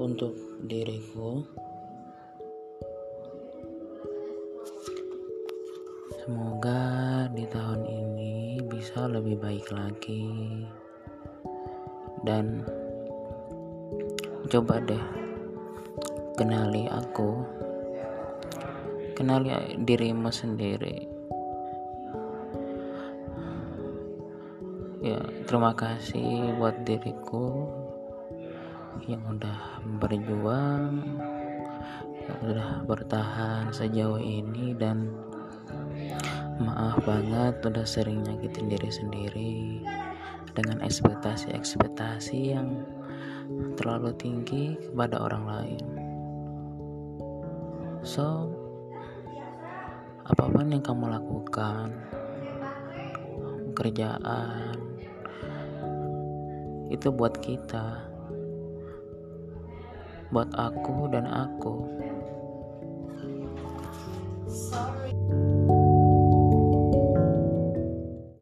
untuk diriku. Semoga di tahun ini bisa lebih baik lagi. Dan coba deh kenali aku. Kenali dirimu sendiri. Ya terima kasih buat diriku yang udah berjuang yang udah bertahan sejauh ini dan maaf banget udah sering nyakitin diri sendiri dengan ekspektasi-ekspektasi yang terlalu tinggi kepada orang lain. So apa pun yang kamu lakukan kerjaan itu buat kita buat aku dan aku Sorry.